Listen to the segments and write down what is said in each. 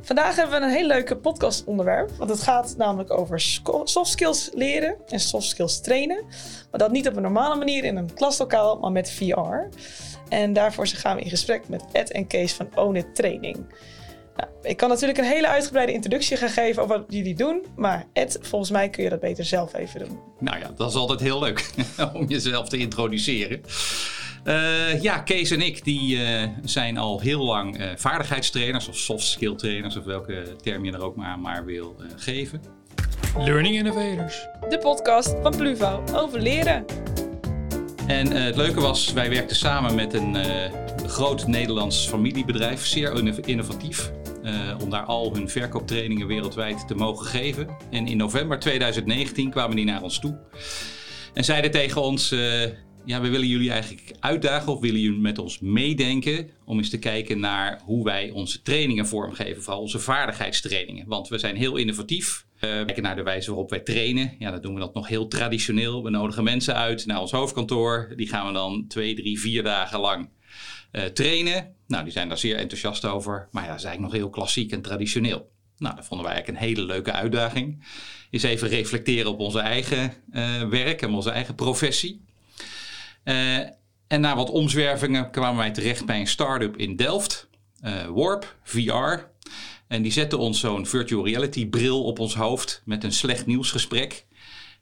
Vandaag hebben we een heel leuke podcastonderwerp. Want het gaat namelijk over soft skills leren en soft skills trainen. Maar dat niet op een normale manier in een klaslokaal, maar met VR. En daarvoor gaan we in gesprek met Ed en Kees van Own It Training. Nou, ik kan natuurlijk een hele uitgebreide introductie gaan geven over wat jullie doen. Maar Ed, volgens mij kun je dat beter zelf even doen. Nou ja, dat is altijd heel leuk om jezelf te introduceren. Uh, ja, Kees en ik die, uh, zijn al heel lang uh, vaardigheidstrainers of soft skill trainers, of welke term je er ook maar, maar wil geven. Learning Innovators. De podcast van Pluvo over leren. En het leuke was, wij werkten samen met een groot Nederlands familiebedrijf, zeer innovatief. om daar al hun verkooptrainingen wereldwijd te mogen geven. En in november 2019 kwamen die naar ons toe en zeiden tegen ons: ja, we willen jullie eigenlijk uitdagen of willen jullie met ons meedenken om eens te kijken naar hoe wij onze trainingen vormgeven, vooral onze vaardigheidstrainingen. Want we zijn heel innovatief. Uh, kijken naar de wijze waarop wij trainen. Ja, dan doen we dat nog heel traditioneel. We nodigen mensen uit naar ons hoofdkantoor. Die gaan we dan twee, drie, vier dagen lang uh, trainen. Nou, die zijn daar zeer enthousiast over. Maar ja, dat is eigenlijk nog heel klassiek en traditioneel. Nou, dat vonden wij eigenlijk een hele leuke uitdaging. Is even reflecteren op onze eigen uh, werk en onze eigen professie. Uh, en na wat omzwervingen kwamen wij terecht bij een start-up in Delft, uh, Warp VR. En die zette ons zo'n virtual reality bril op ons hoofd met een slecht nieuwsgesprek.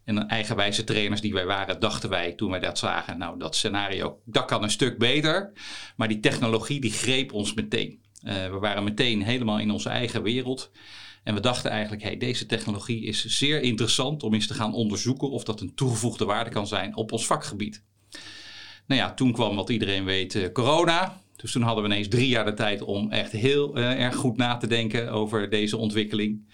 En eigenwijze trainers die wij waren, dachten wij toen wij dat zagen, nou dat scenario, dat kan een stuk beter. Maar die technologie die greep ons meteen. Uh, we waren meteen helemaal in onze eigen wereld. En we dachten eigenlijk, hey, deze technologie is zeer interessant om eens te gaan onderzoeken of dat een toegevoegde waarde kan zijn op ons vakgebied. Nou ja, toen kwam wat iedereen weet eh, corona. Dus toen hadden we ineens drie jaar de tijd om echt heel uh, erg goed na te denken over deze ontwikkeling.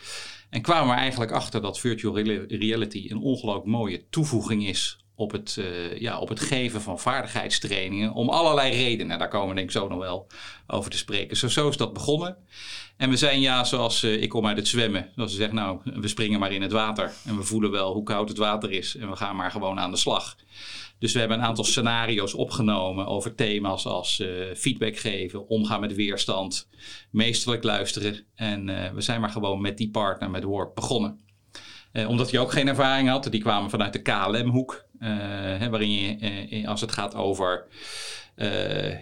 En kwamen we eigenlijk achter dat virtual reality een ongelooflijk mooie toevoeging is op het, uh, ja, op het geven van vaardigheidstrainingen. Om allerlei redenen. Daar komen we denk ik zo nog wel over te spreken. Zo, is dat begonnen. En we zijn ja, zoals ik kom uit het zwemmen. Zoals ze zegt, nou, we springen maar in het water. En we voelen wel hoe koud het water is. En we gaan maar gewoon aan de slag. Dus we hebben een aantal scenario's opgenomen over thema's als uh, feedback geven, omgaan met weerstand, meesterlijk luisteren. En uh, we zijn maar gewoon met die partner, met Warp, begonnen. Uh, omdat hij ook geen ervaring had, die kwamen vanuit de KLM-hoek, waarin je, als het gaat over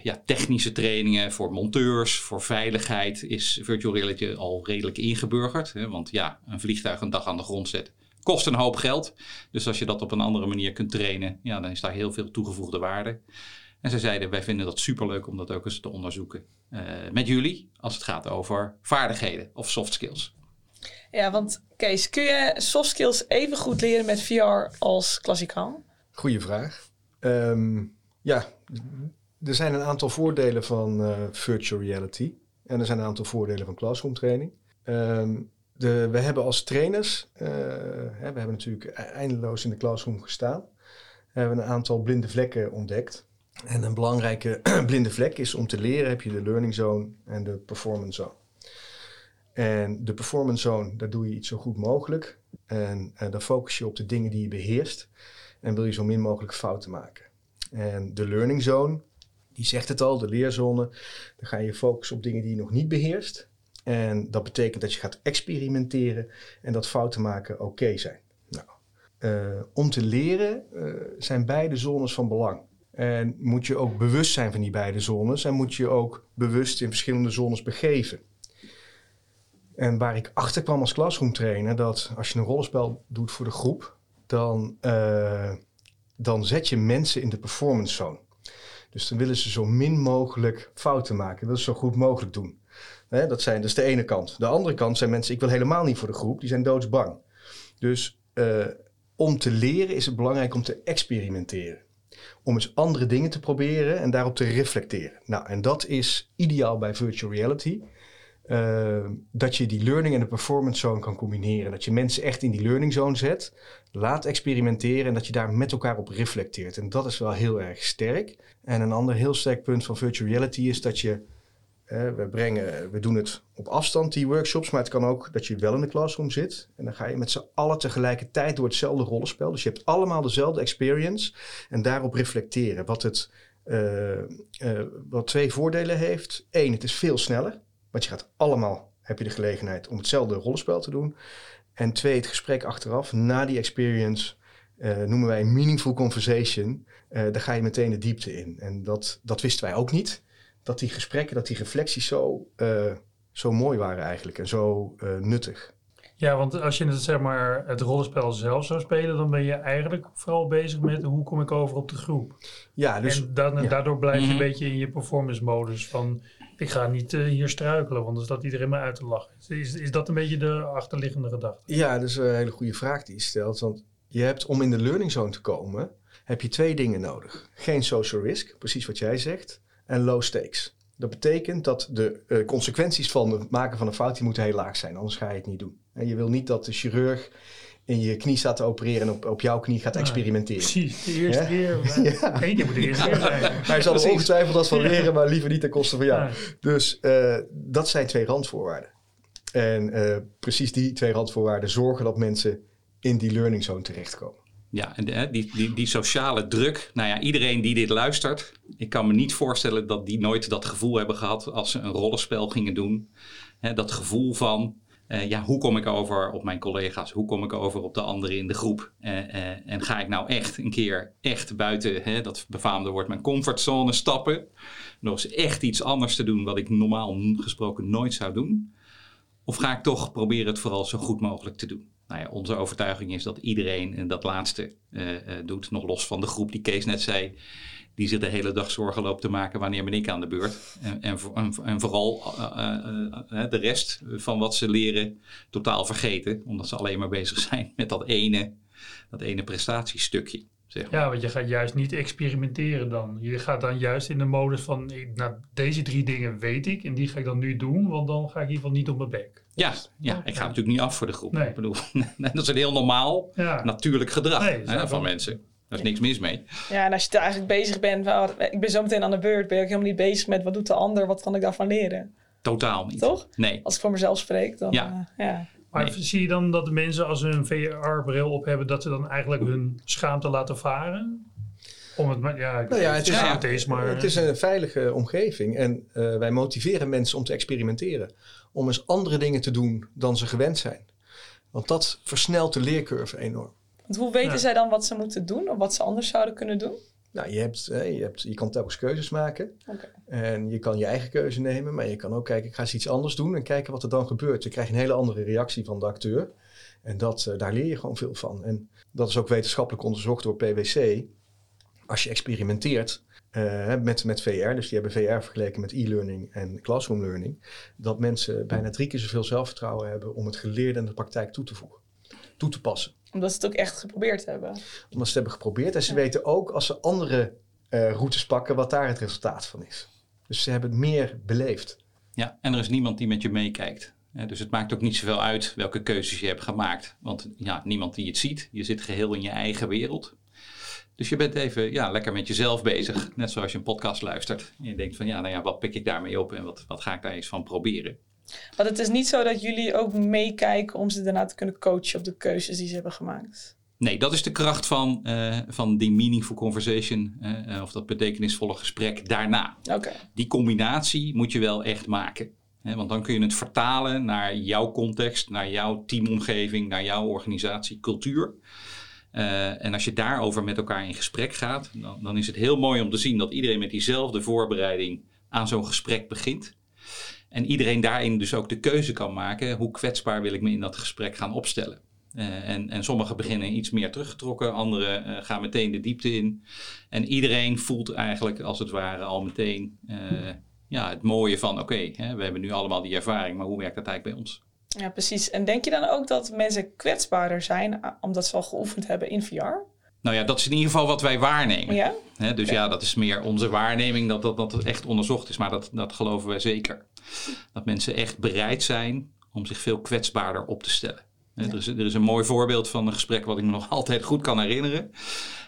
ja, technische trainingen voor monteurs, voor veiligheid, is virtual reality al redelijk ingeburgerd. Hè, want ja, een vliegtuig een dag aan de grond zetten kost een hoop geld. Dus als je dat op een andere manier kunt trainen, ja, dan is daar heel veel toegevoegde waarde. En ze zeiden, wij vinden dat superleuk om dat ook eens te onderzoeken uh, met jullie als het gaat over vaardigheden of soft skills. Ja, want Kees, kun je soft skills even goed leren met VR als klassikaal? Goeie vraag. Um, ja, er zijn een aantal voordelen van uh, virtual reality. En er zijn een aantal voordelen van classroom training. Um, de, we hebben als trainers, uh, hè, we hebben natuurlijk e-, eindeloos in de classroom gestaan, hebben een aantal blinde vlekken ontdekt. En een belangrijke blinde vlek is om te leren heb je de learning zone en de performance zone. En de performance zone, daar doe je iets zo goed mogelijk. En, en dan focus je op de dingen die je beheerst. En wil je zo min mogelijk fouten maken. En de learning zone, die zegt het al, de leerzone. Dan ga je focussen op dingen die je nog niet beheerst. En dat betekent dat je gaat experimenteren en dat fouten maken oké zijn. Nou, uh, om te leren uh, zijn beide zones van belang. En moet je ook bewust zijn van die beide zones en moet je ook bewust in verschillende zones begeven. En waar ik achter kwam als classroom trainer, dat als je een rollenspel doet voor de groep, dan, uh, dan zet je mensen in de performance zone. Dus dan willen ze zo min mogelijk fouten maken, willen ze zo goed mogelijk doen. Dat, zijn, is de ene kant. De andere kant zijn mensen, ik wil helemaal niet voor de groep, die zijn doodsbang. Dus uh, om te leren is het belangrijk om te experimenteren. Om eens andere dingen te proberen en daarop te reflecteren. Nou, en dat is ideaal bij virtual reality. Uh, dat je die learning en de performance zone kan combineren. Dat je mensen echt in die learning zone zet, laat experimenteren en dat je daar met elkaar op reflecteert. En dat is wel heel erg sterk. En een ander heel sterk punt van virtual reality is dat je we, brengen, we doen het op afstand, die workshops, maar het kan ook dat je wel in de classroom zit. En dan ga je met z'n allen tegelijkertijd door hetzelfde rollenspel. Dus je hebt allemaal dezelfde experience en daarop reflecteren. Wat, het, uh, uh, wat twee voordelen heeft. Eén, het is veel sneller, want je gaat allemaal heb je de gelegenheid om hetzelfde rollenspel te doen. En twee, het gesprek achteraf, na die experience, eh, noemen wij een meaningful conversation. Eh, daar ga je meteen de diepte in. En dat, dat wisten wij ook niet. Dat die gesprekken, dat die reflecties zo, eh, zo mooi waren eigenlijk en zo eh, nuttig. Ja, want als je het, zeg maar, het rollenspel zelf zou spelen, dan ben je eigenlijk vooral bezig met hoe kom ik over op de groep. Ja, dus en dan, ja. daardoor blijf je Mhm. een beetje in je performance modus van ik ga niet eh, hier struikelen, want dan staat iedereen me uit te lachen. Is, is dat een beetje de achterliggende gedachte? Ja, dat is een hele goede vraag die je stelt. Want je hebt om in de learning zone te komen, heb je twee dingen nodig. Geen social risk, precies wat jij zegt, en low stakes. Dat betekent dat de eh, consequenties van het maken van een fout die moeten heel laag zijn, anders ga je het niet doen. En je wil niet dat de chirurg in je knie staat te opereren en op, op jouw knie gaat Ja, experimenteren. Precies, de eerste Ja. keer. Ja. Eén keer moet de eerste keer zijn. Hij zal er ongetwijfeld als van leren, maar liever niet ten koste van jou. Ja. Dus eh, dat zijn twee randvoorwaarden. En eh, precies die twee randvoorwaarden zorgen dat mensen in die learning zone terechtkomen. Ja, en die, die, die sociale druk. Nou ja, iedereen die dit luistert. Ik kan me niet voorstellen dat die nooit dat gevoel hebben gehad als ze een rollenspel gingen doen. Dat gevoel van, eh, ja, hoe kom ik over op mijn collega's? Hoe kom ik over op de anderen in de groep? Eh, eh, en ga ik nou echt een keer echt buiten hè, dat befaamde woord mijn comfortzone stappen? Nog eens echt iets anders te doen wat ik normaal gesproken nooit zou doen? Of ga ik toch proberen het vooral zo goed mogelijk te doen? Nou ja, onze overtuiging is dat iedereen en dat laatste eh, eh, doet. Nog los van de groep die Kees net zei. Die zich de hele dag zorgen loopt te maken wanneer ben ik aan de beurt. En, en, voor- en, en vooral eh, eh, eh, de rest van wat ze leren totaal vergeten. Omdat ze alleen maar bezig zijn met dat ene, dat ene prestatiestukje. Zeg maar. Ja, want je gaat juist niet experimenteren dan. Je gaat dan juist in de modus van, nou, deze drie dingen weet ik en die ga ik dan nu doen, want dan ga ik in ieder geval niet op mijn bek. Ja, ja, ik ga natuurlijk niet af voor de groep. Nee. Ik bedoel, dat is een heel normaal, Ja, natuurlijk gedrag Nee, hè, van mensen. Daar is niks mis mee. Ja, en als je er eigenlijk bezig bent, van, oh, ik ben zo meteen aan de beurt, ben je ook helemaal niet bezig met wat doet de ander, wat kan ik daarvan leren. Totaal niet. Toch? Nee. Als ik voor mezelf spreek, dan Ja. eh, ja. maar Nee. zie je dan dat de mensen als ze een VR-bril op hebben, dat ze dan eigenlijk hun schaamte laten varen? Om het maar, ja, Nou ja, het is- maar... Het is een veilige omgeving en eh, wij motiveren mensen om te experimenteren. Om eens andere dingen te doen dan ze gewend zijn. Want dat versnelt de leercurve enorm. Want hoe weten Ja. zij dan wat ze moeten doen of wat ze anders zouden kunnen doen? Nou, je, hebt, je, hebt, je kan telkens keuzes maken. Oké. En je kan je eigen keuze nemen, maar je kan ook kijken, ik ga eens iets anders doen en kijken wat er dan gebeurt. Je krijgt een hele andere reactie van de acteur. En dat, eh, daar leer je gewoon veel van. En dat is ook wetenschappelijk onderzocht door PwC. Als je experimenteert eh, met, met VR, dus die hebben VR vergeleken met e-learning en classroom learning, dat mensen bijna drie keer zoveel zelfvertrouwen hebben om het geleerde in de praktijk toe te voegen, toe te passen. Omdat ze het ook echt geprobeerd hebben. Omdat ze het hebben geprobeerd en ze weten ook als ze andere eh, routes pakken wat daar het resultaat van is. Dus ze hebben het meer beleefd. Ja, en er is niemand die met je meekijkt. Hè, Dus het maakt ook niet zoveel uit welke keuzes je hebt gemaakt. Want ja, niemand die het ziet. Je zit geheel in je eigen wereld. Dus je bent even ja, lekker met jezelf bezig. Net zoals je een podcast luistert. En je denkt van ja, nou ja, wat pik ik daarmee op en wat, wat ga ik daar eens van proberen. Want het is niet zo dat jullie ook meekijken om ze daarna te kunnen coachen op de keuzes die ze hebben gemaakt. Nee, dat is de kracht van, eh, van die meaningful conversation. eh, of dat betekenisvolle gesprek daarna. Oké. die combinatie moet je wel echt maken. Hè, want dan kun je het vertalen naar jouw context, naar jouw teamomgeving, naar jouw organisatie, cultuur. Eh, en als je daarover met elkaar in gesprek gaat, dan, dan is het heel mooi om te zien dat iedereen met diezelfde voorbereiding aan zo'n gesprek begint. En iedereen daarin dus ook de keuze kan maken, hoe kwetsbaar wil ik me in dat gesprek gaan opstellen. Eh, en, en sommigen beginnen iets meer teruggetrokken, anderen eh, gaan meteen de diepte in. En iedereen voelt eigenlijk als het ware al meteen ja, het mooie van: oké, we hebben nu allemaal die ervaring, maar hoe werkt dat eigenlijk bij ons? Ja, precies. En denk je dan ook dat mensen kwetsbaarder zijn omdat ze al geoefend hebben in VR? Nou ja, dat is in ieder geval wat wij waarnemen. Ja? Dus ja, dat is meer onze waarneming dat, dat dat het echt onderzocht is. Maar dat, dat geloven wij zeker. Dat mensen echt bereid zijn om zich veel kwetsbaarder op te stellen. Er, is, er is een mooi voorbeeld van een gesprek wat ik me nog altijd goed kan herinneren.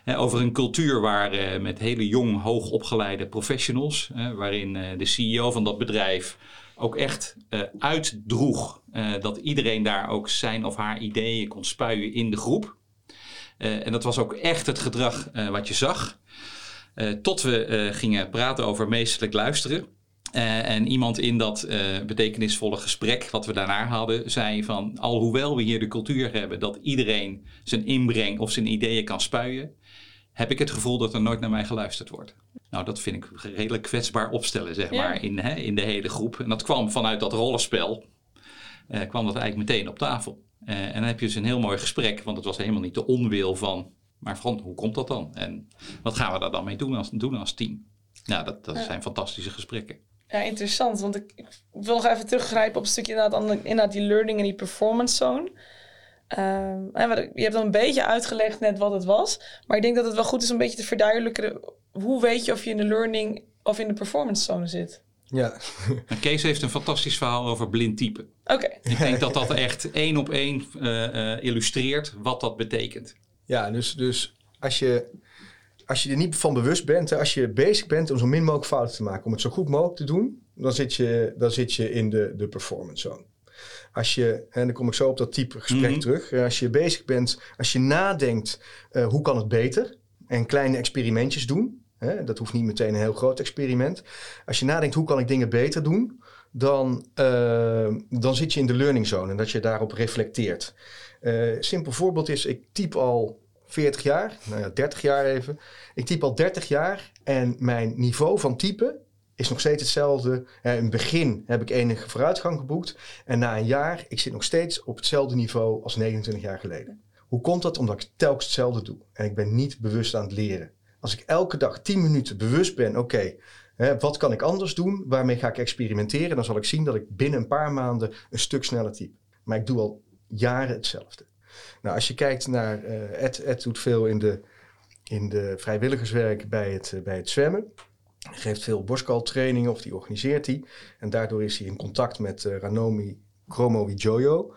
Over een cultuur waar eh, met hele jong, hoogopgeleide professionals, waarin eh, de CEO van dat bedrijf ook echt eh, uitdroeg eh, dat iedereen daar ook zijn of haar ideeën kon spuien in de groep. Eh, en dat was ook echt het gedrag wat je zag. Tot we gingen praten over meestelijk luisteren. En iemand in dat betekenisvolle gesprek wat we daarna hadden, zei van alhoewel we hier de cultuur hebben dat iedereen zijn inbreng of zijn ideeën kan spuien, heb ik het gevoel dat er nooit naar mij geluisterd wordt. Nou, dat vind ik redelijk kwetsbaar opstellen, zeg Ja. maar, in, hè, in de hele groep. En dat kwam vanuit dat rollenspel, eh, kwam dat eigenlijk meteen op tafel. Eh, en dan heb je dus een heel mooi gesprek, want het was helemaal niet de onwil van, maar van hoe komt dat dan? En wat gaan we daar dan mee doen als, doen als team? Nou, dat, dat Ja. zijn fantastische gesprekken. Ja, interessant. Want ik, ik wil nog even teruggrijpen op een stukje inderdaad, inderdaad die learning en die performance zone. Ehm, en wat ik- je hebt dan een beetje uitgelegd net wat het was. Maar ik denk dat het wel goed is om een beetje te verduidelijken. Hoe weet je of je in de learning of in de performance zone zit? Ja, En Kees heeft een fantastisch verhaal over blind typen. Oké, Ik denk dat dat echt één op één eh, eh, illustreert wat dat betekent. ja dus, dus als, je, als je er niet van bewust bent, hè, als je bezig bent om zo min mogelijk fouten te maken, om het zo goed mogelijk te doen, dan zit je, dan zit je in de, de performance zone. Als je, en dan kom ik zo op dat type gesprek Mhm. terug. Als je bezig bent, als je nadenkt, eh, hoe kan het beter? En kleine experimentjes doen. Hè, dat hoeft niet meteen een heel groot experiment. Als je nadenkt, hoe kan ik dingen beter doen? Dan, eh, dan zit je in de learning zone en dat je daarop reflecteert. Eh simpel voorbeeld is, ik typ al 40 jaar, nou ja, 30 jaar even. Ik typ al 30 jaar en mijn niveau van typen is nog steeds hetzelfde. Eh, in het begin heb ik enige vooruitgang geboekt. En na een jaar, ik zit nog steeds op hetzelfde niveau als 29 jaar geleden. Hoe komt dat? Omdat ik telkens hetzelfde doe. En ik ben niet bewust aan het leren. Als ik elke dag 10 minuten bewust ben, oké, wat kan ik anders doen? Waarmee ga ik experimenteren? Dan zal ik zien dat ik binnen een paar maanden een stuk sneller typ. Maar ik doe al jaren hetzelfde. Nou, als je kijkt naar, eh Ed, Ed doet veel in de, in de vrijwilligerswerk bij het, eh, bij het zwemmen. Hij geeft veel borstkaltrainingen of die organiseert die. En daardoor is hij in contact met eh, Ranomi Kromowidjojo.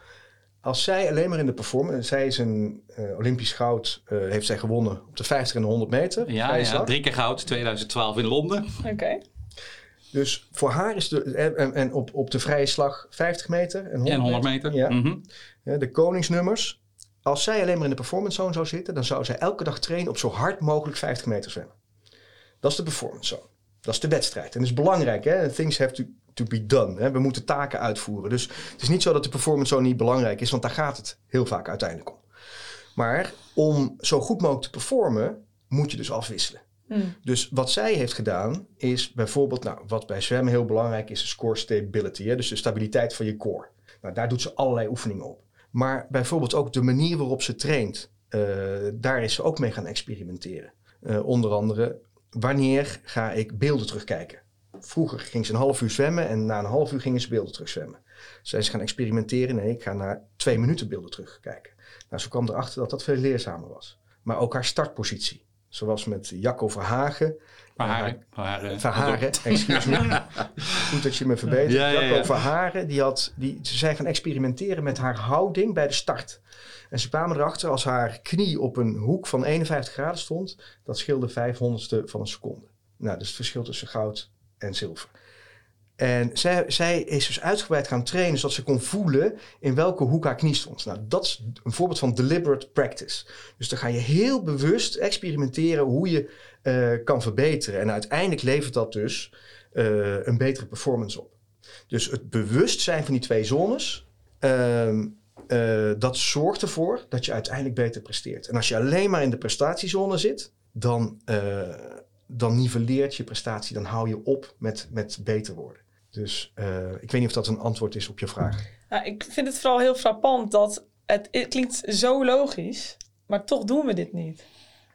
Als zij alleen maar in de performance... Zij is een eh, Olympisch goud, eh, heeft zij gewonnen op de 50 en de 100 meter. Ja, ja drie keer goud, 2012 in Londen. oké. Dus voor haar is de... En, op, op de vrije slag 50 meter en 100, En 100 meter. Ja. Mhm. De koningsnummers. Als zij alleen maar in de performance zone zou zitten, dan zou zij elke dag trainen op zo hard mogelijk 50 meter zwemmen. Dat is de performance zone. Dat is de wedstrijd. En dat is belangrijk. Hè? Things have to, to be done. Hè? We moeten taken uitvoeren. Dus het is niet zo dat de performance zone niet belangrijk is, want daar gaat het heel vaak uiteindelijk om. Maar om zo goed mogelijk te performen, moet je dus afwisselen. Hm. Dus wat zij heeft gedaan is bijvoorbeeld, nou, wat bij zwemmen heel belangrijk is, is core stability. Hè? Dus de stabiliteit van je core. Nou, daar doet ze allerlei oefeningen op. Maar bijvoorbeeld ook de manier waarop ze traint, eh, daar is ze ook mee gaan experimenteren. Eh, onder andere, wanneer ga ik beelden terugkijken? Vroeger ging ze een half uur zwemmen en na een half uur gingen ze beelden terugzwemmen. Zij is gaan experimenteren. Nee, ik ga na twee minuten beelden terugkijken. Nou, ze kwam erachter dat dat veel leerzamer was. Maar ook haar startpositie. Zoals met Jacco Verhagen. Verharen. Verharen. Verharen, excuse me. Goed dat je me verbetert. Ja, ja, ja. Jacco Verharen, die had, die, ze zijn gaan experimenteren met haar houding bij de start. En ze kwamen erachter als haar knie op een hoek van 51 graden stond, dat scheelde 500ste van een seconde. Nou, is het verschil tussen goud en zilver. En zij, zij is dus uitgebreid gaan trainen zodat ze kon voelen in welke hoek haar knie stond. Nou, dat is een voorbeeld van deliberate practice. Dus dan ga je heel bewust experimenteren hoe je eh, kan verbeteren. En uiteindelijk levert dat dus eh, een betere performance op. Dus het bewustzijn van die twee zones, ehm, eh, dat zorgt ervoor dat je uiteindelijk beter presteert. En als je alleen maar in de prestatiezone zit, dan, eh, dan niveleert je prestatie, dan hou je op met, met beter worden. Dus eh, ik weet niet of dat een antwoord is op je vraag. Nou, ik vind het vooral heel frappant dat het, het klinkt zo logisch, maar toch doen we dit niet.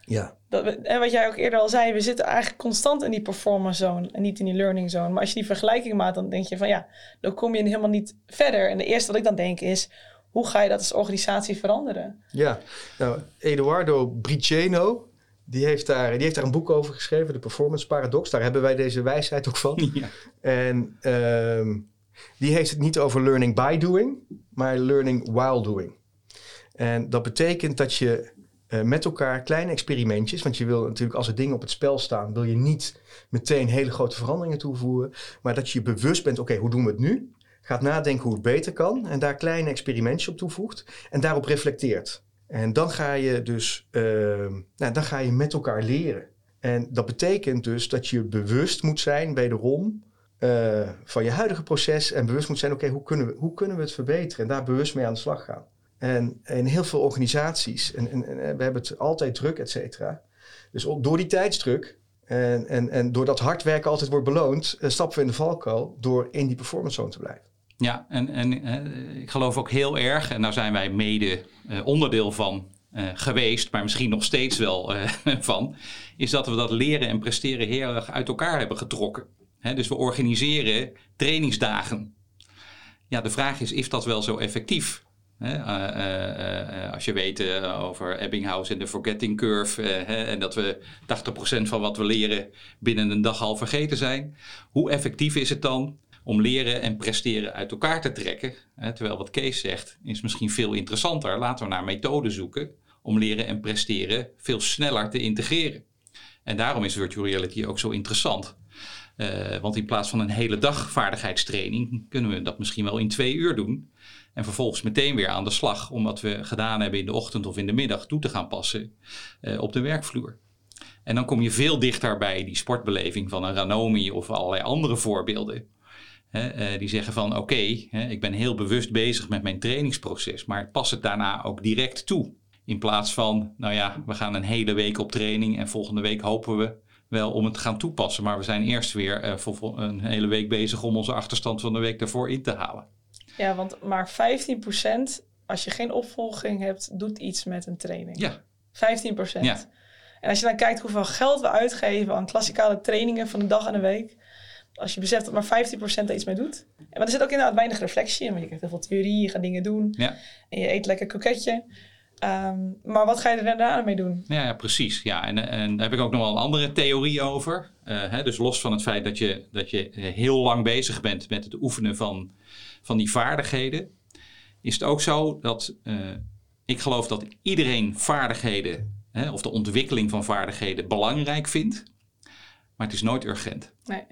Ja, Dat we, en wat jij ook eerder al zei, we zitten eigenlijk constant in die performance zone en niet in die learning zone. Maar als je die vergelijking maakt, dan denk je van ja, dan kom je helemaal niet verder. En de eerste wat ik dan denk is, hoe ga je dat als organisatie veranderen? ja. Nou, Eduardo Briceno, die heeft, daar, die heeft daar een boek over geschreven, de Performance Paradox. Daar hebben wij deze wijsheid ook van. Ja. En ehm, die heeft het niet over learning by doing, maar learning while doing. En dat betekent dat je eh, met elkaar kleine experimentjes, want je wil natuurlijk als er dingen op het spel staan, wil je niet meteen hele grote veranderingen toevoegen, maar dat je je bewust bent, oké, hoe doen we het nu? Gaat nadenken hoe het beter kan en daar kleine experimentjes op toevoegt en daarop reflecteert. En dan ga je dus ehm, nou, dan ga je met elkaar leren. En dat betekent dus dat je bewust moet zijn, wederom, eh, van je huidige proces en bewust moet zijn, oké, hoe, kunnen we, hoe kunnen we het verbeteren en daar bewust mee aan de slag gaan. En in heel veel organisaties, en, en, en we hebben het altijd druk, et cetera. Dus door die tijdsdruk en, en, en doordat hard werken altijd wordt beloond, uh, stappen we in de valkuil door in die performance zone te blijven. Ja, en, en uh, ik geloof ook heel erg, en daar zijn wij mede uh, onderdeel van geweest, maar misschien nog steeds wel van, is dat we dat leren en presteren heel erg uit elkaar hebben getrokken. Dus we organiseren trainingsdagen. Ja, de vraag is, is dat wel zo effectief? Als je weet over Ebbinghaus en de forgetting curve en dat we 80% van wat we leren binnen een dag al vergeten zijn. Hoe effectief is het dan om leren en presteren uit elkaar te trekken? terwijl wat Kees zegt is misschien veel interessanter. Laten we naar methoden zoeken om leren en presteren veel sneller te integreren. En daarom is virtual reality ook zo interessant. Uh, want in plaats van een hele dag vaardigheidstraining kunnen we dat misschien wel in twee uur doen. En vervolgens meteen weer aan de slag om wat we gedaan hebben in de ochtend of in de middag toe te gaan passen uh, op de werkvloer. En dan kom je veel dichter bij die sportbeleving van een Ranomi of allerlei andere voorbeelden. Uh, die zeggen van oké, okay, ik ben heel bewust bezig met mijn trainingsproces, maar pas het daarna ook direct toe. In plaats van, nou ja, we gaan een hele week op training en volgende week hopen we wel om het te gaan toepassen. Maar we zijn eerst weer uh, voor een hele week bezig om onze achterstand van de week daarvoor in te halen. Ja, want maar 15% als je geen opvolging hebt, doet iets met een training. Ja. 15%. Ja. En als je dan kijkt hoeveel geld we uitgeven aan klassikale trainingen van een dag en een week. Als je beseft dat maar 15% er iets mee doet. Maar er zit ook inderdaad weinig reflectie in. Want je krijgt heel veel theorie, je gaat dingen doen. Ja. En je eet lekker koketje. Um, maar wat ga je er daarna mee doen? Ja, ja precies. Ja, en, en daar heb ik ook nog wel een andere theorie over. Uh, hè, dus los van het feit dat je, dat je heel lang bezig bent met het oefenen van, van die vaardigheden, is het ook zo dat uh, ik geloof dat iedereen vaardigheden, hè, of de ontwikkeling van vaardigheden, belangrijk vindt. Maar het is nooit urgent. Nee.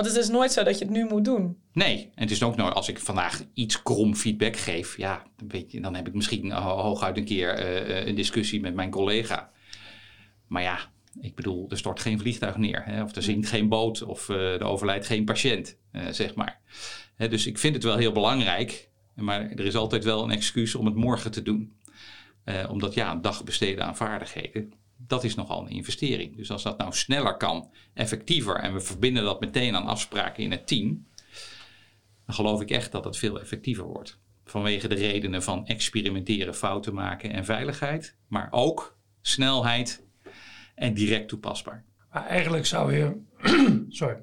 Want het is nooit zo dat je het nu moet doen. Nee, en het is ook nooit als ik vandaag iets krom feedback geef, ja, dan, dan heb ik misschien hooguit een keer uh, een discussie met mijn collega. Maar ja, ik bedoel, er stort geen vliegtuig neer, hè, of er zinkt geen boot, of uh, er overlijdt geen patiënt, zeg maar. Hè, dus ik vind het wel heel belangrijk, maar er is altijd wel een excuus om het morgen te doen. omdat ja, een dag besteden aan vaardigheden, dat is nogal een investering. Dus als dat nou sneller kan, effectiever en we verbinden dat meteen aan afspraken in het team, dan geloof ik echt dat het veel effectiever wordt. Vanwege de redenen van experimenteren, fouten maken en veiligheid, maar ook snelheid en direct toepasbaar. Maar eigenlijk zou je, sorry,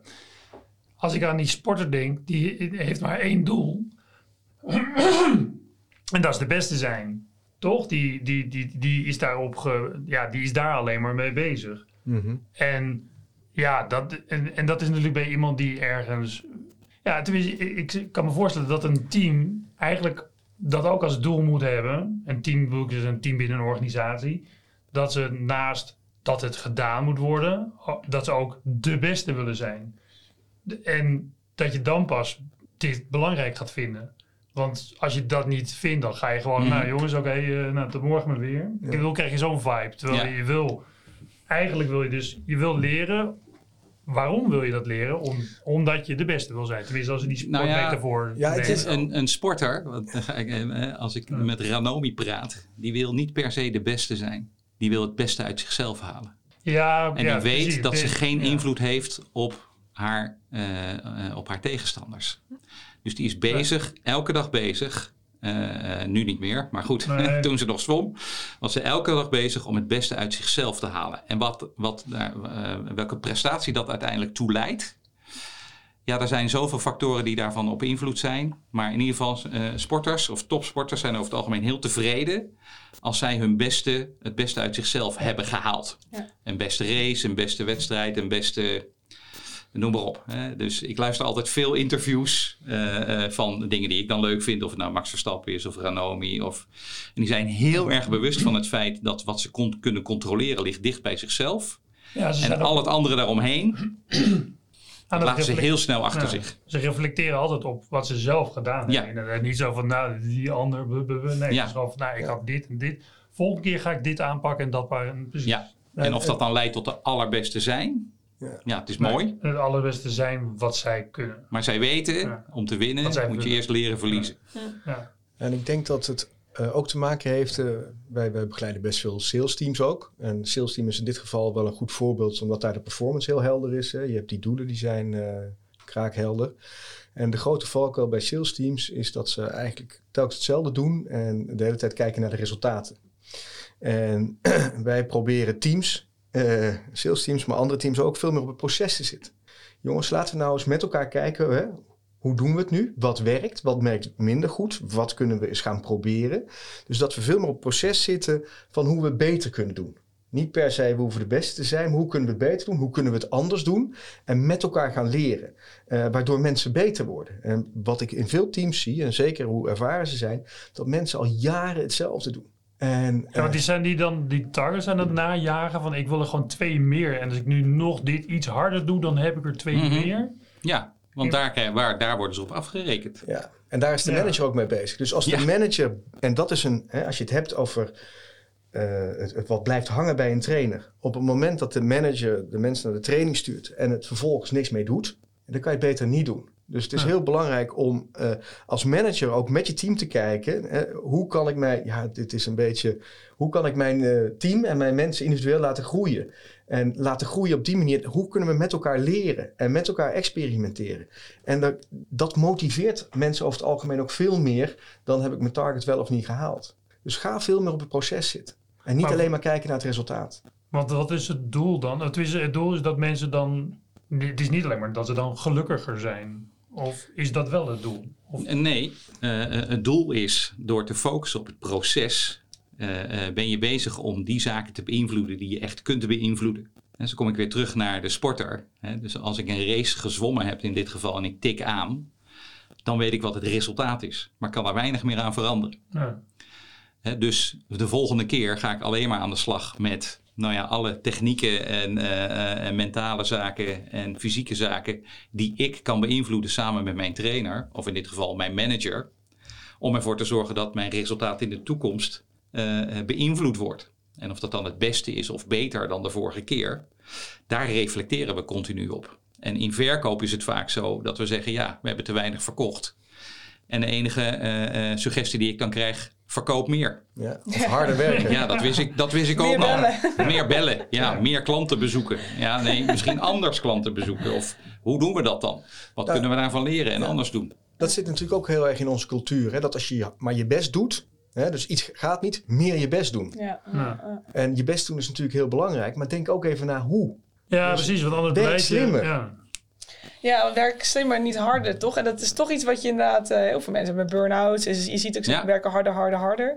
als ik aan die sporter denk, die heeft maar één doel. en dat is de beste zijn. Toch? Die, die, die, die, is daarop ge, ja, die is daar alleen maar mee bezig. Mm -hmm. En ja, dat, en, en dat is natuurlijk bij iemand die ergens. Ja, tenminste, ik, ik kan me voorstellen dat een team eigenlijk dat ook als doel moet hebben. Een team, dus een team binnen een organisatie. Dat ze naast dat het gedaan moet worden, dat ze ook de beste willen zijn. En dat je dan pas dit belangrijk gaat vinden. Want als je dat niet vindt, dan ga je gewoon, mm. nou jongens, oké, okay, uh, nou, tot morgen maar weer. Ja. Ik wil, krijg je zo'n vibe. Terwijl ja. je wil, eigenlijk wil je dus, je wil leren. Waarom wil je dat leren? Om, omdat je de beste wil zijn. Tenminste, als je die sportmetafoor... Nou ja, ja, het is een, een sporter, want, als ik met Ranomi praat, die wil niet per se de beste zijn. Die wil het beste uit zichzelf halen. Ja, en die weet precies. dat ze geen invloed heeft op haar, uh, uh, op haar tegenstanders. Dus die is bezig, elke dag bezig. Uh, nu niet meer, maar goed, nee. toen ze nog zwom, was ze elke dag bezig om het beste uit zichzelf te halen. En wat, wat, uh, welke prestatie dat uiteindelijk toe leidt. Ja, er zijn zoveel factoren die daarvan op invloed zijn. Maar in ieder geval, uh, sporters of topsporters zijn over het algemeen heel tevreden als zij hun beste, het beste uit zichzelf hebben gehaald. Ja. Een beste race, een beste wedstrijd, een beste noem maar op. Hè. Dus ik luister altijd veel interviews uh, uh, van dingen die ik dan leuk vind. Of het nou Max Verstappen is of Ranomi. Of, en die zijn heel erg bewust van het feit dat wat ze kon, kunnen controleren ligt dicht bij zichzelf. Ja, ze en al ook, het andere daaromheen laten ze heel snel achter ja, zich. Ze reflecteren altijd op wat ze zelf gedaan Ja. hebben. En niet zo van, nou, die ander, bu, bu, bu. nee. Ja. Van, nou, ik had dit en dit. Volgende keer ga ik dit aanpakken en dat maar. Precies. Ja. En of dat dan leidt tot de allerbeste zijn, Ja, het is mooi. Het allerbeste zijn wat zij kunnen. Maar zij weten, Ja. om te winnen moet je eerst leren verliezen. Ja. En ik denk dat het eh, ook te maken heeft, eh, wij, wij begeleiden best veel sales teams ook. En sales team is in dit geval wel een goed voorbeeld, omdat daar de performance heel helder is. Hè. Je hebt die doelen, die zijn eh, kraakhelder. En de grote valkuil bij sales teams is dat ze eigenlijk telkens hetzelfde doen en de hele tijd kijken naar de resultaten. En wij proberen teams, eh sales teams, maar andere teams ook veel meer op het proces te zitten. Jongens, laten we nou eens met elkaar kijken. Hè? Hoe doen we het nu? Wat werkt? Wat werkt minder goed? Wat kunnen we eens gaan proberen? Dus dat we veel meer op het proces zitten van hoe we beter kunnen doen. Niet per se we hoeven de beste te zijn, maar hoe kunnen we beter doen? Hoe kunnen we het anders doen? En met elkaar gaan leren, eh, waardoor mensen beter worden. En wat ik in veel teams zie, en zeker hoe ervaren ze zijn, dat mensen al jaren hetzelfde doen. En, Ja, eh, want die zijn die dan, die targets aan het najagen van ik wil er gewoon twee meer. En als ik nu nog dit iets harder doe, dan heb ik er twee Mhm. meer. Ja, want daar, krijg- waar, daar worden ze op afgerekend. Ja, en daar is de Ja. manager ook mee bezig. Dus als de Ja. manager, en dat is een, hè, als je het hebt over eh, het, het wat blijft hangen bij een trainer. Op het moment dat de manager de mensen naar de training stuurt en het vervolgens niks mee doet, dan kan je het beter niet doen. Dus het is Ja. heel belangrijk om eh, als manager ook met je team te kijken. eh, hoe kan ik mij, ja, dit is een beetje, hoe kan ik mijn eh, team en mijn mensen individueel laten groeien? En laten groeien op die manier. Hoe kunnen we met elkaar leren en met elkaar experimenteren? En dat, dat motiveert mensen over het algemeen ook veel meer dan heb ik mijn target wel of niet gehaald. Dus ga veel meer op het proces zitten. En niet Maar- alleen maar kijken naar het resultaat. Want wat is het doel dan? Het, is, het doel is dat mensen dan... Het is niet alleen maar dat ze dan gelukkiger zijn. Of is dat wel het doel? Of, En Nee, eh, eh, het doel is door te focussen op het proces, eh, eh, ben je bezig om die zaken te beïnvloeden die je echt kunt beïnvloeden. En zo kom ik weer terug naar de sporter. Hè. Dus als ik een race gezwommen heb in dit geval en ik tik aan, dan weet ik wat het resultaat is. Maar kan er weinig meer aan veranderen. ja. Hè, dus de volgende keer ga ik alleen maar aan de slag met nou ja, alle technieken en, eh, eh, en mentale zaken en fysieke zaken die ik kan beïnvloeden samen met mijn trainer, of in dit geval mijn manager, om ervoor te zorgen dat mijn resultaat in de toekomst eh, beïnvloed wordt. En of dat dan het beste is of beter dan de vorige keer, daar reflecteren we continu op. En in verkoop is het vaak zo dat we zeggen: ja, we hebben te weinig verkocht. En de enige eh, eh, suggestie die ik dan krijg, verkoop meer. Ja, of harder werken. Ja, dat wist ik, dat wist ik ook al. Meer bellen. Ja, meer klanten bezoeken. Ja, nee, misschien anders klanten bezoeken. Of hoe doen we dat dan? Wat Ja. kunnen we daarvan leren en anders doen? Dat zit natuurlijk ook heel erg in onze cultuur. Hè? Dat als je maar je best doet, hè, dus iets gaat niet, meer je best doen. Ja. En je best doen is natuurlijk heel belangrijk. Maar denk ook even naar hoe. ja, Dus precies. Want anders blijf je... slimmer. Ja. Ja, werk slimmer, niet harder, toch? En dat is toch iets wat je inderdaad... eh, heel veel mensen hebben burn-outs. Dus je ziet ook ze Ja. werken harder, harder, harder.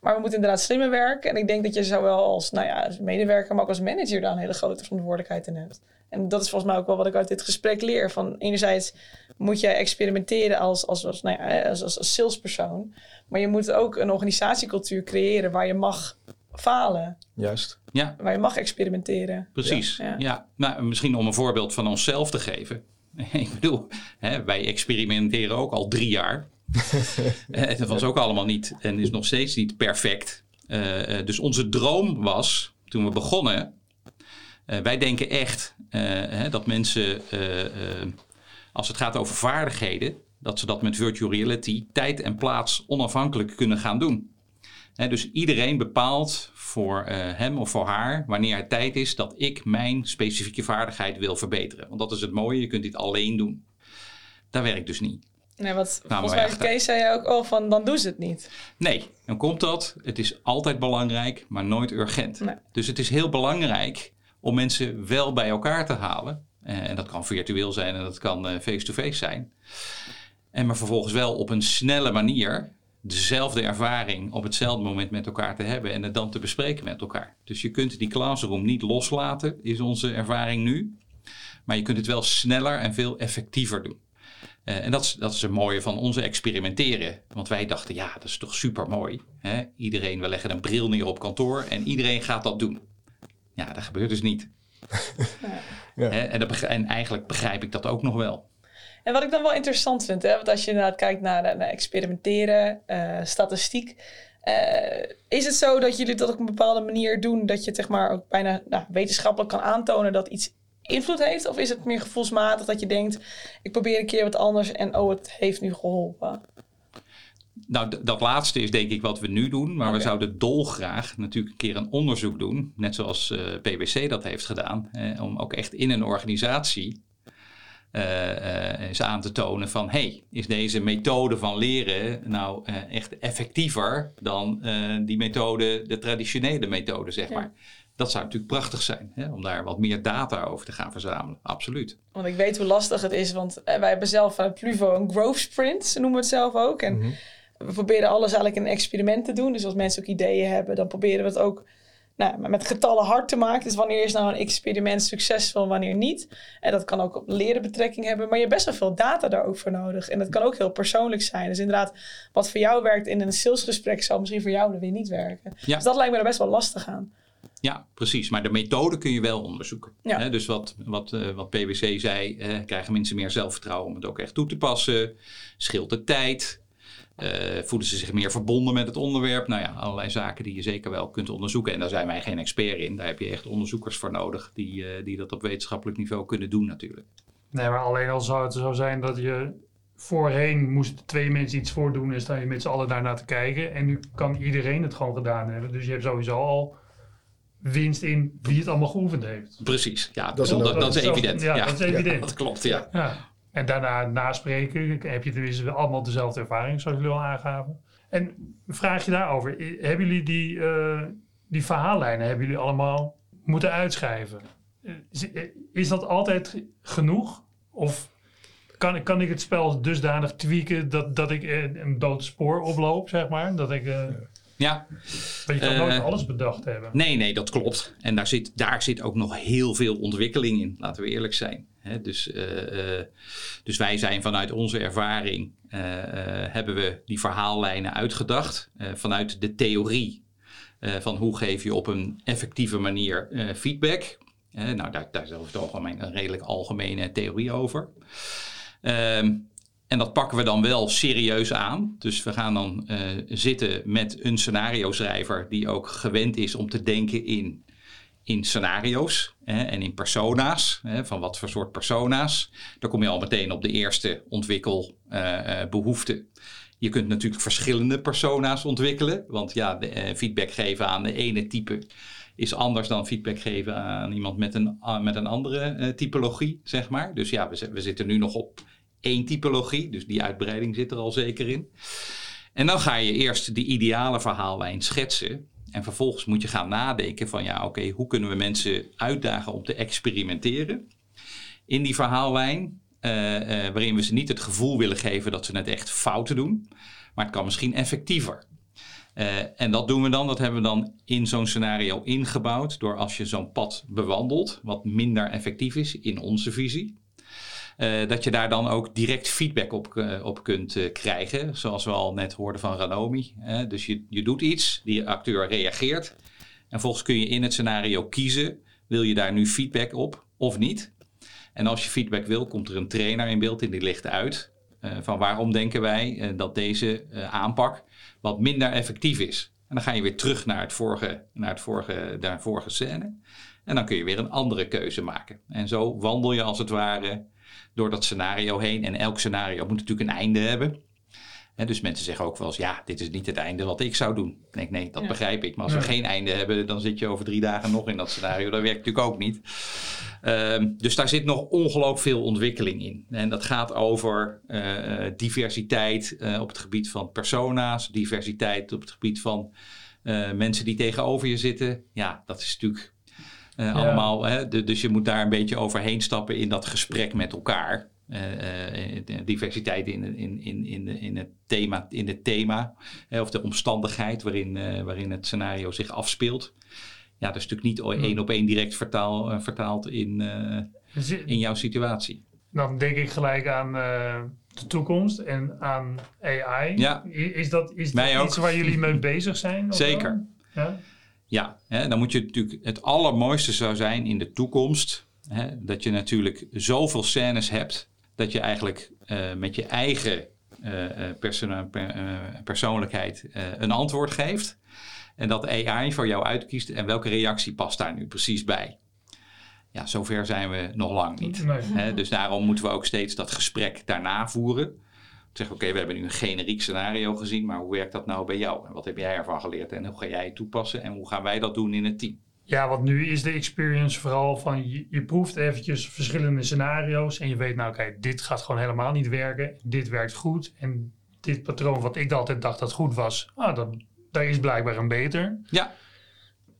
Maar we moeten inderdaad slimmer werken. En ik denk dat je zowel als, nou ja, als medewerker... maar ook als manager daar een hele grote verantwoordelijkheid in hebt. En dat is volgens mij ook wel wat ik uit dit gesprek leer. Van enerzijds moet je experimenteren als, als, als, nou ja, als, als, als salespersoon. Maar je moet ook een organisatiecultuur creëren... waar je mag falen. Juist. Ja, Waar je mag experimenteren. precies. Ja. Ja. Nou, misschien om een voorbeeld van onszelf te geven. Ik bedoel, hè, wij experimenteren ook al drie jaar. Eh, dat was ook allemaal niet en is nog steeds niet perfect. Eh, eh, dus onze droom was, toen we begonnen... wij denken echt hè, dat mensen, als het gaat over vaardigheden... dat ze dat met virtual reality tijd en plaats onafhankelijk kunnen gaan doen. Hè, dus iedereen bepaalt voor eh, hem of voor haar wanneer het tijd is dat ik mijn specifieke vaardigheid wil verbeteren. Want dat is het mooie, je kunt dit alleen doen. Dat werkt dus niet. Nee, wat maar volgens mij Kees zei je ook al van, dan doen ze het niet. Nee, dan komt dat. Het is altijd belangrijk, maar nooit urgent. Nee. Dus het is heel belangrijk om mensen wel bij elkaar te halen. Eh, en dat kan virtueel zijn en dat kan eh, face-to-face zijn. En maar vervolgens wel op een snelle manier dezelfde ervaring op hetzelfde moment met elkaar te hebben en het dan te bespreken met elkaar. Dus je kunt die classroom niet loslaten, is onze ervaring nu. Maar je kunt het wel sneller en veel effectiever doen. Eh, en dat is, dat is het mooie van onze experimenteren. Want wij dachten, ja, dat is toch super mooi. Iedereen, we leggen een bril neer op kantoor en iedereen gaat dat doen. Ja, dat gebeurt dus niet. Ja. Hè? En, dat en eigenlijk begrijp ik dat ook nog wel. En wat ik dan wel interessant vind, hè, want als je inderdaad kijkt naar, naar experimenteren, eh, statistiek. eh, is het zo dat jullie dat op een bepaalde manier doen dat je zeg maar ook bijna nou, wetenschappelijk kan aantonen dat iets invloed heeft? Of is het meer gevoelsmatig dat je denkt, ik probeer een keer wat anders en oh, het heeft nu geholpen? Nou, dat laatste is denk ik wat we nu doen. Maar we zouden dolgraag natuurlijk een keer een onderzoek doen. Net zoals eh, PwC dat heeft gedaan. eh, om ook echt in een organisatie eh, eh, eens aan te tonen van... hey, is deze methode van leren nou eh, echt effectiever dan eh, die methode, de traditionele methode, zeg Ja. maar. Dat zou natuurlijk prachtig zijn, hè, om daar wat meer data over te gaan verzamelen. Absoluut. Want ik weet hoe lastig het is, want eh, wij hebben zelf vanuit Pluvo een growth sprint, ze noemen we het zelf ook. En Mhm. we proberen alles eigenlijk in een experiment te doen. Dus als mensen ook ideeën hebben, dan proberen we het ook nou, met getallen hard te maken. Dus wanneer is nou een experiment succesvol, wanneer niet. En dat kan ook op leren betrekking hebben. Maar je hebt best wel veel data daar ook voor nodig. En dat kan ook heel persoonlijk zijn. Dus inderdaad, wat voor jou werkt in een salesgesprek, zal misschien voor jou weer niet werken. Ja. Dus dat lijkt me er best wel lastig aan. Ja, precies. Maar de methode kun je wel onderzoeken. Ja. Dus wat, wat, eh, wat PwC zei, eh, krijgen mensen meer zelfvertrouwen om het ook echt toe te passen. Scheelt de tijd. Eh, voelen ze zich meer verbonden met het onderwerp. Nou ja, allerlei zaken die je zeker wel kunt onderzoeken. En daar zijn wij geen expert in. Daar heb je echt onderzoekers voor nodig die, eh, die dat op wetenschappelijk niveau kunnen doen natuurlijk. Nee, maar alleen al zou het zo zijn dat je voorheen moesten twee mensen iets voordoen en sta je met z'n allen daarna te kijken. En nu kan iedereen het gewoon gedaan hebben. Dus je hebt sowieso al winst in wie het allemaal geoefend heeft. Precies, ja, Dat dat, is dat, een- dat is dat is evident. ja, dat is evident. dat klopt, ja. Ja. En daarna naspreken heb je tenminste allemaal dezelfde ervaring, zoals jullie al aangaven. En een vraagje daarover. Hebben jullie die, eh, die verhaallijnen hebben jullie allemaal moeten uitschrijven? Eh, Is, eh, is dat altijd ge- genoeg? Of kan, kan ik het spel dusdanig tweaken dat, dat ik eh, een dood spoor oploop, zeg maar? Dat ik... eh Ja, want je kan Eh, nooit alles bedacht hebben. Nee, nee, dat klopt. En daar zit, daar zit ook nog heel veel ontwikkeling in, laten we eerlijk zijn. Dus, eh, eh, dus wij zijn vanuit onze ervaring, eh, hebben we die verhaallijnen uitgedacht. vanuit de theorie van hoe geef je op een effectieve manier feedback. Nou, daar, daar is over het algemeen een redelijk algemene theorie over. Ehm, en dat pakken we dan wel serieus aan. Dus we gaan dan zitten met een scenario schrijver die ook gewend is om te denken in, in scenario's hè, en in persona's. Hè, van wat voor soort persona's. Dan kom je al meteen op de eerste ontwikkelbehoefte. je kunt natuurlijk verschillende persona's ontwikkelen. Want ja, eh, feedback geven aan de ene type is anders dan feedback geven aan iemand met een, met een andere eh, typologie, zeg maar. Dus ja, we, we zitten nu nog op één typologie. Dus die uitbreiding zit er al zeker in. En dan ga je eerst de ideale verhaallijn schetsen. En vervolgens moet je gaan nadenken van ja, oké, hoe kunnen we mensen uitdagen om te experimenteren in die verhaallijn. eh, eh, waarin we ze niet het gevoel willen geven dat ze het echt fouten doen. Maar het kan misschien effectiever. Eh, en dat doen we dan, dat hebben we dan in zo'n scenario ingebouwd. Door als je zo'n pad bewandelt, wat minder effectief is in onze visie. Eh, dat je daar dan ook direct feedback op, eh, op kunt eh, krijgen. Zoals we al net hoorden van Ranomi. dus je, je doet iets, die acteur reageert. En volgens kun je in het scenario kiezen. Wil je daar nu feedback op of niet? En als je feedback wil, komt er een trainer in beeld en die ligt uit. van waarom denken wij dat deze aanpak wat minder effectief is. En dan ga je weer terug naar, het vorige, naar, het vorige, naar vorige scène. En dan kun je weer een andere keuze maken. En zo wandel je als het ware door dat scenario heen. En elk scenario moet natuurlijk een einde hebben. Hè, dus mensen zeggen ook wel eens, ja, dit is niet het einde wat ik zou doen. Ik denk, nee, dat Ja. begrijp ik. Maar als we Ja. geen einde hebben, dan zit je over drie dagen nog in dat scenario. Dat werkt natuurlijk ook niet. Ehm, dus daar zit nog ongelooflijk veel ontwikkeling in. En dat gaat over eh, diversiteit eh, op het gebied van persona's, diversiteit op het gebied van eh, mensen die tegenover je zitten. Ja, dat is natuurlijk eh, allemaal. Hè, de- dus je moet daar een beetje overheen stappen in dat gesprek met elkaar. Eh, eh, diversiteit in, in, in, in, in het thema, in het thema hè, of de omstandigheid waarin, waarin het scenario zich afspeelt. Ja, dat is natuurlijk niet Hmm. één op één direct vertaal, vertaald in, in jouw situatie. dan denk ik gelijk aan de toekomst en aan AI. Ja. Is dat, is dat iets waar jullie mee bezig zijn? Zeker. Ja? Ja, hè, dan moet je natuurlijk het allermooiste zou zijn in de toekomst. Hè, dat je natuurlijk zoveel scènes hebt dat je eigenlijk eh, met je eigen eh, eh, per- persoonlijkheid een antwoord geeft. En dat AI voor jou uitkiest en welke reactie past daar nu precies bij. Ja, zover zijn we nog lang niet. Nee. Hè, dus daarom moeten we ook steeds dat gesprek daarna voeren. Zeggen, oké, we hebben nu een generiek scenario gezien, maar hoe werkt dat nou bij jou? En wat heb jij ervan geleerd en hoe ga jij het toepassen en hoe gaan wij dat doen in het team? Ja, want nu is de experience vooral van je, je proeft eventjes verschillende scenario's en je weet nou oké, dit gaat gewoon helemaal niet werken. Dit werkt goed en dit patroon wat ik altijd dacht dat goed was, ah, dat, daar is blijkbaar een beter. Ja,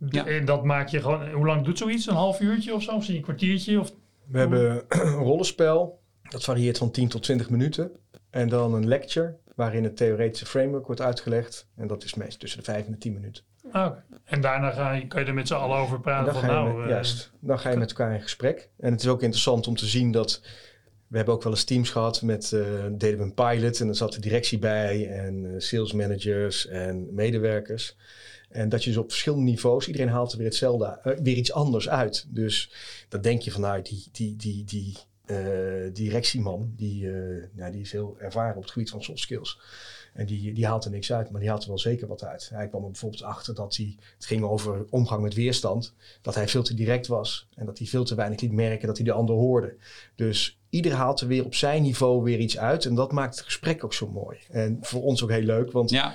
Ja. En dat maak je gewoon, hoe lang doet zoiets? Een half uurtje of zo? Of een kwartiertje? Of, We hebben een rollenspel. Dat varieert van 10 tot 20 minuten. En dan een lecture waarin het theoretische framework wordt uitgelegd. En dat is meest tussen de 5 en de 10 minuten. ah, oké. En daarna ga je, kan je er met z'n allen over En praten dan van nou... met, eh, juist, dan ga je met elkaar in gesprek. En het is ook interessant om te zien dat... We hebben ook wel eens teams gehad met... eh deden we een pilot en er zat de directie bij... en eh, sales managers en medewerkers. En dat je dus op verschillende niveaus... iedereen haalt er weer, hetzelfde, weer iets anders uit. Dus dan denk je van... nou, die, die, die, die eh, directieman... Die, eh, nou, die is heel ervaren op het gebied van soft skills... En die, die haalt er niks uit, maar die haalt er wel zeker wat uit. Hij kwam er bijvoorbeeld achter dat hij, het ging over omgang met weerstand, dat hij veel te direct was en dat hij veel te weinig liet merken dat hij de ander hoorde. Dus ieder haalt er weer op zijn niveau weer iets uit en dat maakt het gesprek ook zo mooi. En voor ons ook heel leuk, want ja.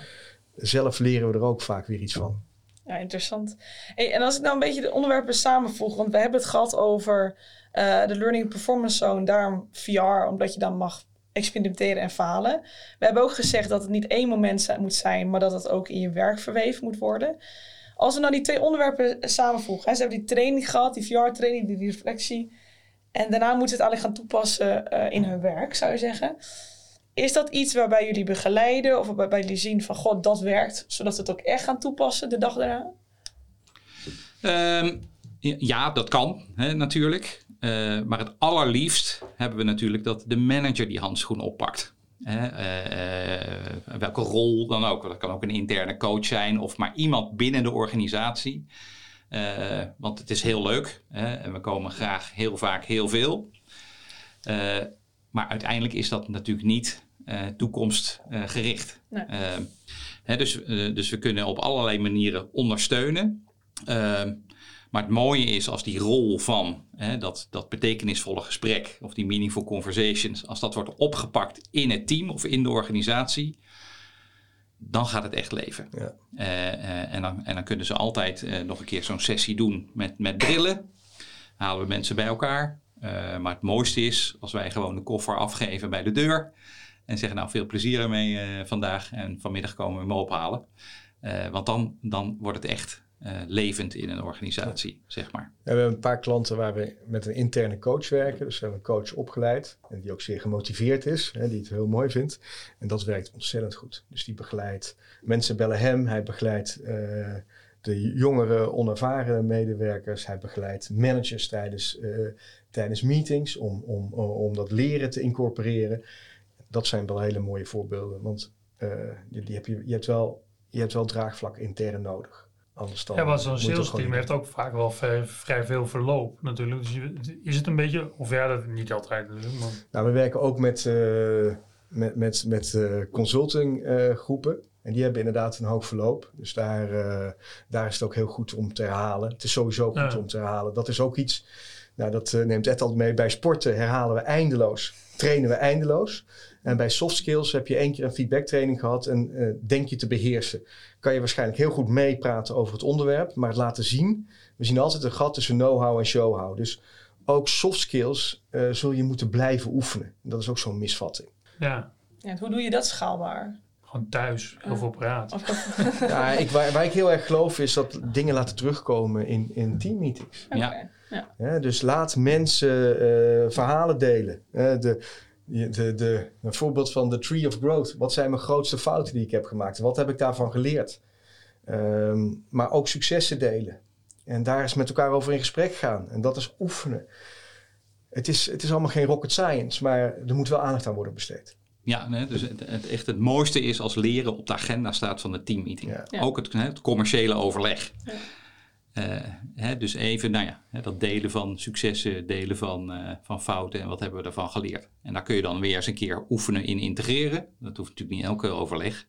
zelf leren we er ook vaak weer iets van. Ja, interessant. Hey, en als ik nou een beetje de onderwerpen samenvoeg, want we hebben het gehad over eh, de Learning Performance Zone, daarom VR, omdat je dan mag experimenteren en falen. We hebben ook gezegd dat het niet één moment moet zijn, maar dat het ook in je werk verweven moet worden. Als we nou die twee onderwerpen samenvoegen, hè, ze hebben die training gehad, die VR-training, die reflectie, en daarna moeten ze het eigenlijk gaan toepassen eh, in hun werk, zou je zeggen. Is dat iets waarbij jullie begeleiden of waarbij jullie zien van, god, dat werkt, zodat we het ook echt gaan toepassen de dag daarna? Ehm, ja, dat kan hè, natuurlijk. Eh, maar het allerliefst hebben we natuurlijk dat de manager die handschoen oppakt. Eh, welke rol dan ook. Dat kan ook een interne coach zijn of maar iemand binnen de organisatie. Eh, want het is heel leuk en we komen graag heel vaak heel veel. Maar uiteindelijk is dat natuurlijk niet toekomstgericht. Nee. Dus, dus we kunnen op allerlei manieren ondersteunen. Maar het mooie is als die rol van hè, dat, dat betekenisvolle gesprek of die meaningful conversations, als dat wordt opgepakt in het team of in de organisatie, dan gaat het echt leven. Ja. Eh, eh, en, dan, en dan kunnen ze altijd eh, nog een keer zo'n sessie doen met, met brillen. Halen we mensen bij elkaar. Maar het mooiste is als wij gewoon de koffer afgeven bij de deur. En zeggen nou veel plezier ermee vandaag. En vanmiddag komen we hem ophalen. Want dan, dan wordt het echt eh, levend in een organisatie, zeg maar. We hebben een paar klanten waar we met een interne coach werken. Dus we hebben een coach opgeleid en die ook zeer gemotiveerd is, hè, die het heel mooi vindt. En dat werkt ontzettend goed. Dus die begeleidt, mensen bellen hem, hij begeleidt eh, de jongere, onervaren medewerkers. Hij begeleidt managers tijdens, eh, tijdens meetings om, om, om dat leren te incorporeren. Dat zijn wel hele mooie voorbeelden, want die, die heb je, je, hebt wel, je hebt wel draagvlak intern nodig. Anders dan Ja, want zo'n sales team heeft ook vaak wel vrij, veel verloop natuurlijk. Dus is het een beetje, of ja, dat niet altijd natuurlijk, maar Nou, we werken ook met, eh, met, met, met eh, consulting eh, groepen. En die hebben inderdaad een hoog verloop. Dus daar, daar is het ook heel goed om te herhalen. Het is sowieso goed Ja. om te herhalen. Dat is ook iets, nou, dat neemt Ed altijd mee. Bij sporten herhalen we eindeloos, trainen we eindeloos. En bij soft skills heb je één keer een feedbacktraining gehad en eh, denk je te beheersen. Kan je waarschijnlijk heel goed meepraten over het onderwerp, maar het laten zien. We zien altijd een gat tussen know-how en show-how. Dus ook soft skills eh, zul je moeten blijven oefenen. Dat is ook zo'n misvatting. ja, Ja, hoe doe je dat schaalbaar? gewoon thuis heel veel praten. Of, Ja, ik, waar, waar ik heel erg geloof is dat dingen laten terugkomen in, in teammeetings. Oké, Ja. Ja. Dus laat mensen eh, verhalen delen. Hè, de, de, de, een voorbeeld van de Tree of Growth. Wat zijn mijn grootste fouten die ik heb gemaakt? Wat heb ik daarvan geleerd? Ehm, maar ook successen delen. En daar is met elkaar over in gesprek gaan. En dat is oefenen. Het is, het is allemaal geen rocket science, maar er moet wel aandacht aan worden besteed. Ja, nee, dus het, het, echt het mooiste is als leren op de agenda staat van de teammeeting. Ja. Ja. Ook het, hè, het commerciële overleg. Ja. Eh, hè, dus even, nou ja, hè, dat delen van successen, delen van, eh, van fouten en wat hebben we daarvan geleerd. En daar kun je dan weer eens een keer oefenen in integreren. Dat hoeft natuurlijk niet elke overleg.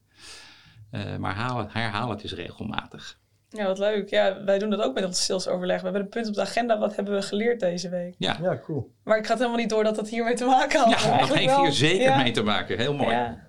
Eh, maar haal het, herhaal het eens regelmatig. Ja, wat leuk. Ja, wij doen dat ook met ons salesoverleg. We hebben een punt op de agenda. Wat hebben we geleerd deze week? Ja, Ja, cool. Maar ik ga het helemaal niet door dat dat hiermee te maken had. ja dat heeft hier zeker Ja. mee te maken. Heel mooi. Ja.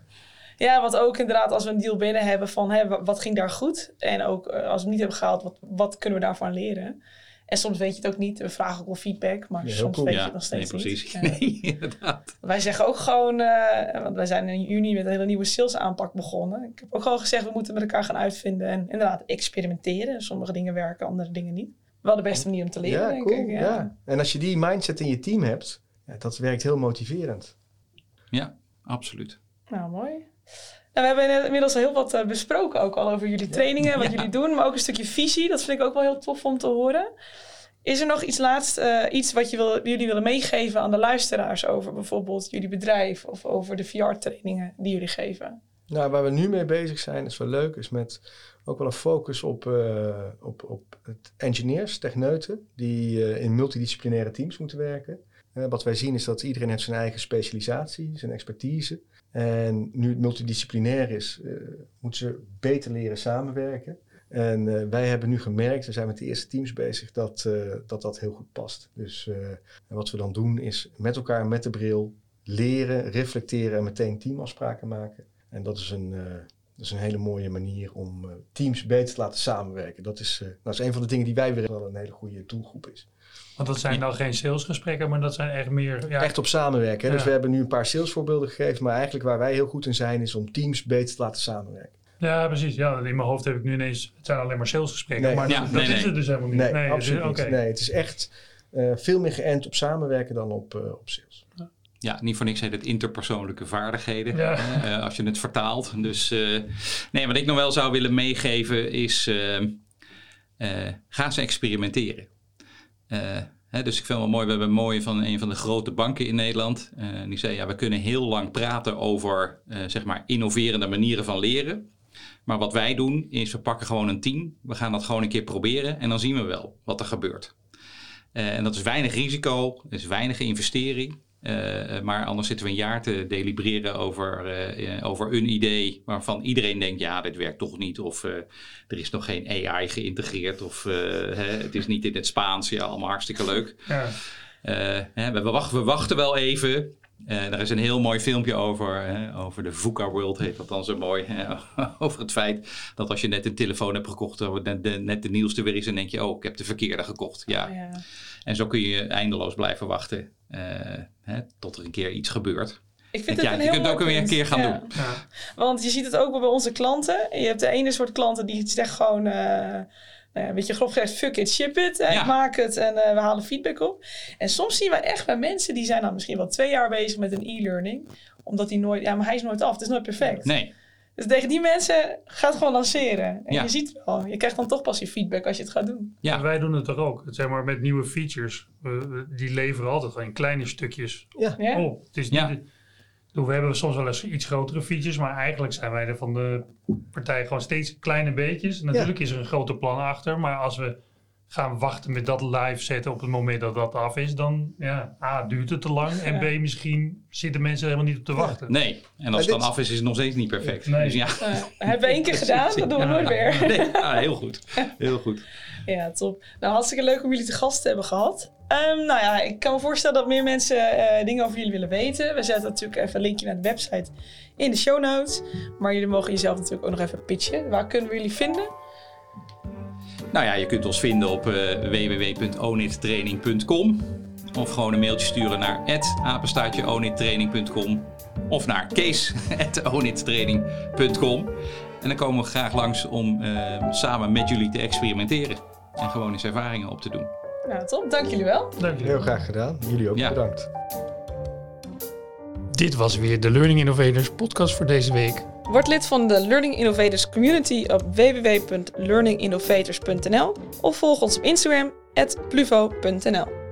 Ja, wat ook inderdaad als we een deal binnen hebben van hè, wa- wat ging daar goed? En ook eh, als we het niet hebben gehaald, wat, wat kunnen we daarvan leren? En soms weet je het ook niet. We vragen ook wel feedback, maar Ja, soms cool. weet je Ja, het nog nee, steeds precies. niet. Ja. Nee, inderdaad. Wij zeggen ook gewoon, eh, want wij zijn in juni met een hele nieuwe sales aanpak begonnen. Ik heb ook gewoon gezegd, we moeten met elkaar gaan uitvinden en inderdaad experimenteren. Sommige dingen werken, andere dingen niet. Wel de beste manier om te leren, Ja, denk cool. ik. Ja. En als je die mindset in je team hebt, ja, dat werkt heel motiverend. Ja, absoluut. Nou, mooi. Nou, we hebben inmiddels al heel wat eh, besproken, ook al over jullie trainingen, wat Ja. jullie doen, maar ook een stukje visie. Dat vind ik ook wel heel tof om te horen. Is er nog iets laatst, eh, iets wat je wil, jullie willen meegeven aan de luisteraars over bijvoorbeeld jullie bedrijf of over de VR-trainingen die jullie geven? Nou, waar we nu mee bezig zijn, is wel leuk, is met ook wel een focus op, eh, op, op het engineers, techneuten, die in multidisciplinaire teams moeten werken. Wat wij zien is dat iedereen heeft zijn eigen specialisatie, zijn expertise. En nu het multidisciplinair is, eh, moeten ze beter leren samenwerken. En eh, wij hebben nu gemerkt, we zijn met de eerste teams bezig, dat eh, dat, dat heel goed past. Dus wat we dan doen is met elkaar, met de bril, leren, reflecteren en meteen teamafspraken maken. En dat is een, dat is een hele mooie manier om teams beter te laten samenwerken. Dat is, dat is een van de dingen die wij willen wel een hele goede doelgroep is. Want dat zijn dan geen salesgesprekken, maar dat zijn echt meer... Ja, Echt op samenwerken. Dus we hebben nu een paar salesvoorbeelden gegeven. Maar eigenlijk waar wij heel goed in zijn is om teams beter te laten samenwerken. Ja, precies. Ja, in mijn hoofd heb ik nu ineens... Het zijn alleen maar salesgesprekken, Nee. maar Ja, dat, nee, dat is het dus helemaal niet. Nee, het is- absoluut niet. Nee, het is echt eh, veel meer geënt op samenwerken dan op, eh, op sales. Ja, niet voor niks heet het interpersoonlijke vaardigheden. Ja. eh, als je het vertaalt. Dus eh, nee, wat ik nog wel zou willen meegeven is... eh, eh, ga eens experimenteren. Eh, dus ik vind het wel mooi, we hebben mooi van een van de grote banken in Nederland. eh, die zei, ja, we kunnen heel lang praten over eh, zeg maar innoverende manieren van leren. Maar wat wij doen is, we pakken gewoon een team. We gaan dat gewoon een keer proberen en dan zien we wel wat er gebeurt. En dat is weinig risico, is weinig investering. Eh, maar anders zitten we een jaar te delibereren over, eh, eh, over een idee waarvan iedereen denkt, ja, dit werkt toch niet. Of eh, er is nog geen AI geïntegreerd. Of eh, hè, het is niet in het Spaans. Ja, allemaal hartstikke leuk. Ja. Eh, hè, we, wachten, we wachten wel even. Eh, er is een heel mooi filmpje over, hè, over de VUCA World, heet dat dan zo mooi. Hè, over het feit dat als je net een telefoon hebt gekocht, dat net de, net de nieuwste weer is, en denk je, oh, ik heb de verkeerde gekocht. Ja. Ja. En zo kun je eindeloos blijven wachten eh, hè, tot er een keer iets gebeurt. Ik vind Ja, een je heel kunt het ook weer een keer gaan Ja. doen. Ja. Want je ziet het ook wel bij onze klanten. Je hebt de ene soort klanten die zegt gewoon, eh, nou ja, een beetje grof gezegd, fuck it, ship it. eh, Ja. Ik maak het en eh, we halen feedback op. En soms zien we echt bij mensen die zijn dan misschien wel twee jaar bezig met een e-learning. Omdat die nooit, ja, maar hij is nooit af, het is nooit perfect. Nee, Dus tegen die mensen gaat het gewoon lanceren. En Ja. je ziet wel, je krijgt dan toch pas je feedback als je het gaat doen. Ja. En Wij doen het toch ook. Zeg maar met nieuwe features. We- we- die leveren altijd gewoon in kleine stukjes Ja, Ja? op. Het is Ja. niet... We hebben soms wel eens iets grotere features, maar eigenlijk zijn wij er van de partij gewoon steeds kleine beetjes. Natuurlijk is er een groter plan achter, maar als we gaan wachten met dat live zetten op het moment dat dat af is, dan ja, A, duurt het te lang en B, misschien zitten mensen er helemaal niet op te wachten. nee. En als het dan af is, is het nog steeds niet perfect. Nee. Dus ja, Eh, hebben we één keer gedaan, dat doen we nooit meer. nee, ja, heel goed. Heel goed. Ja, top. Nou, hartstikke leuk om jullie te gast te hebben gehad. Ehm, nou ja, ik kan me voorstellen dat meer mensen eh, dingen over jullie willen weten. We zetten natuurlijk even een linkje naar de website in de show notes. Maar jullie mogen jezelf natuurlijk ook nog even pitchen. Waar kunnen we jullie vinden? Nou ja, je kunt ons vinden op eh www.onittraining.com of gewoon een mailtje sturen naar apenstaartjeonittraining.com of naar kees.onittraining.com en dan komen we graag langs om eh, samen met jullie te experimenteren en gewoon eens ervaringen op te doen. Nou, top. Dank jullie wel. Dank je. heel graag gedaan. Jullie ook Ja. bedankt. Dit was weer de Learning Innovators podcast voor deze week. Word lid van de Learning Innovators community op www.learninginnovators.nl of volg ons op Instagram, pluvo.nl.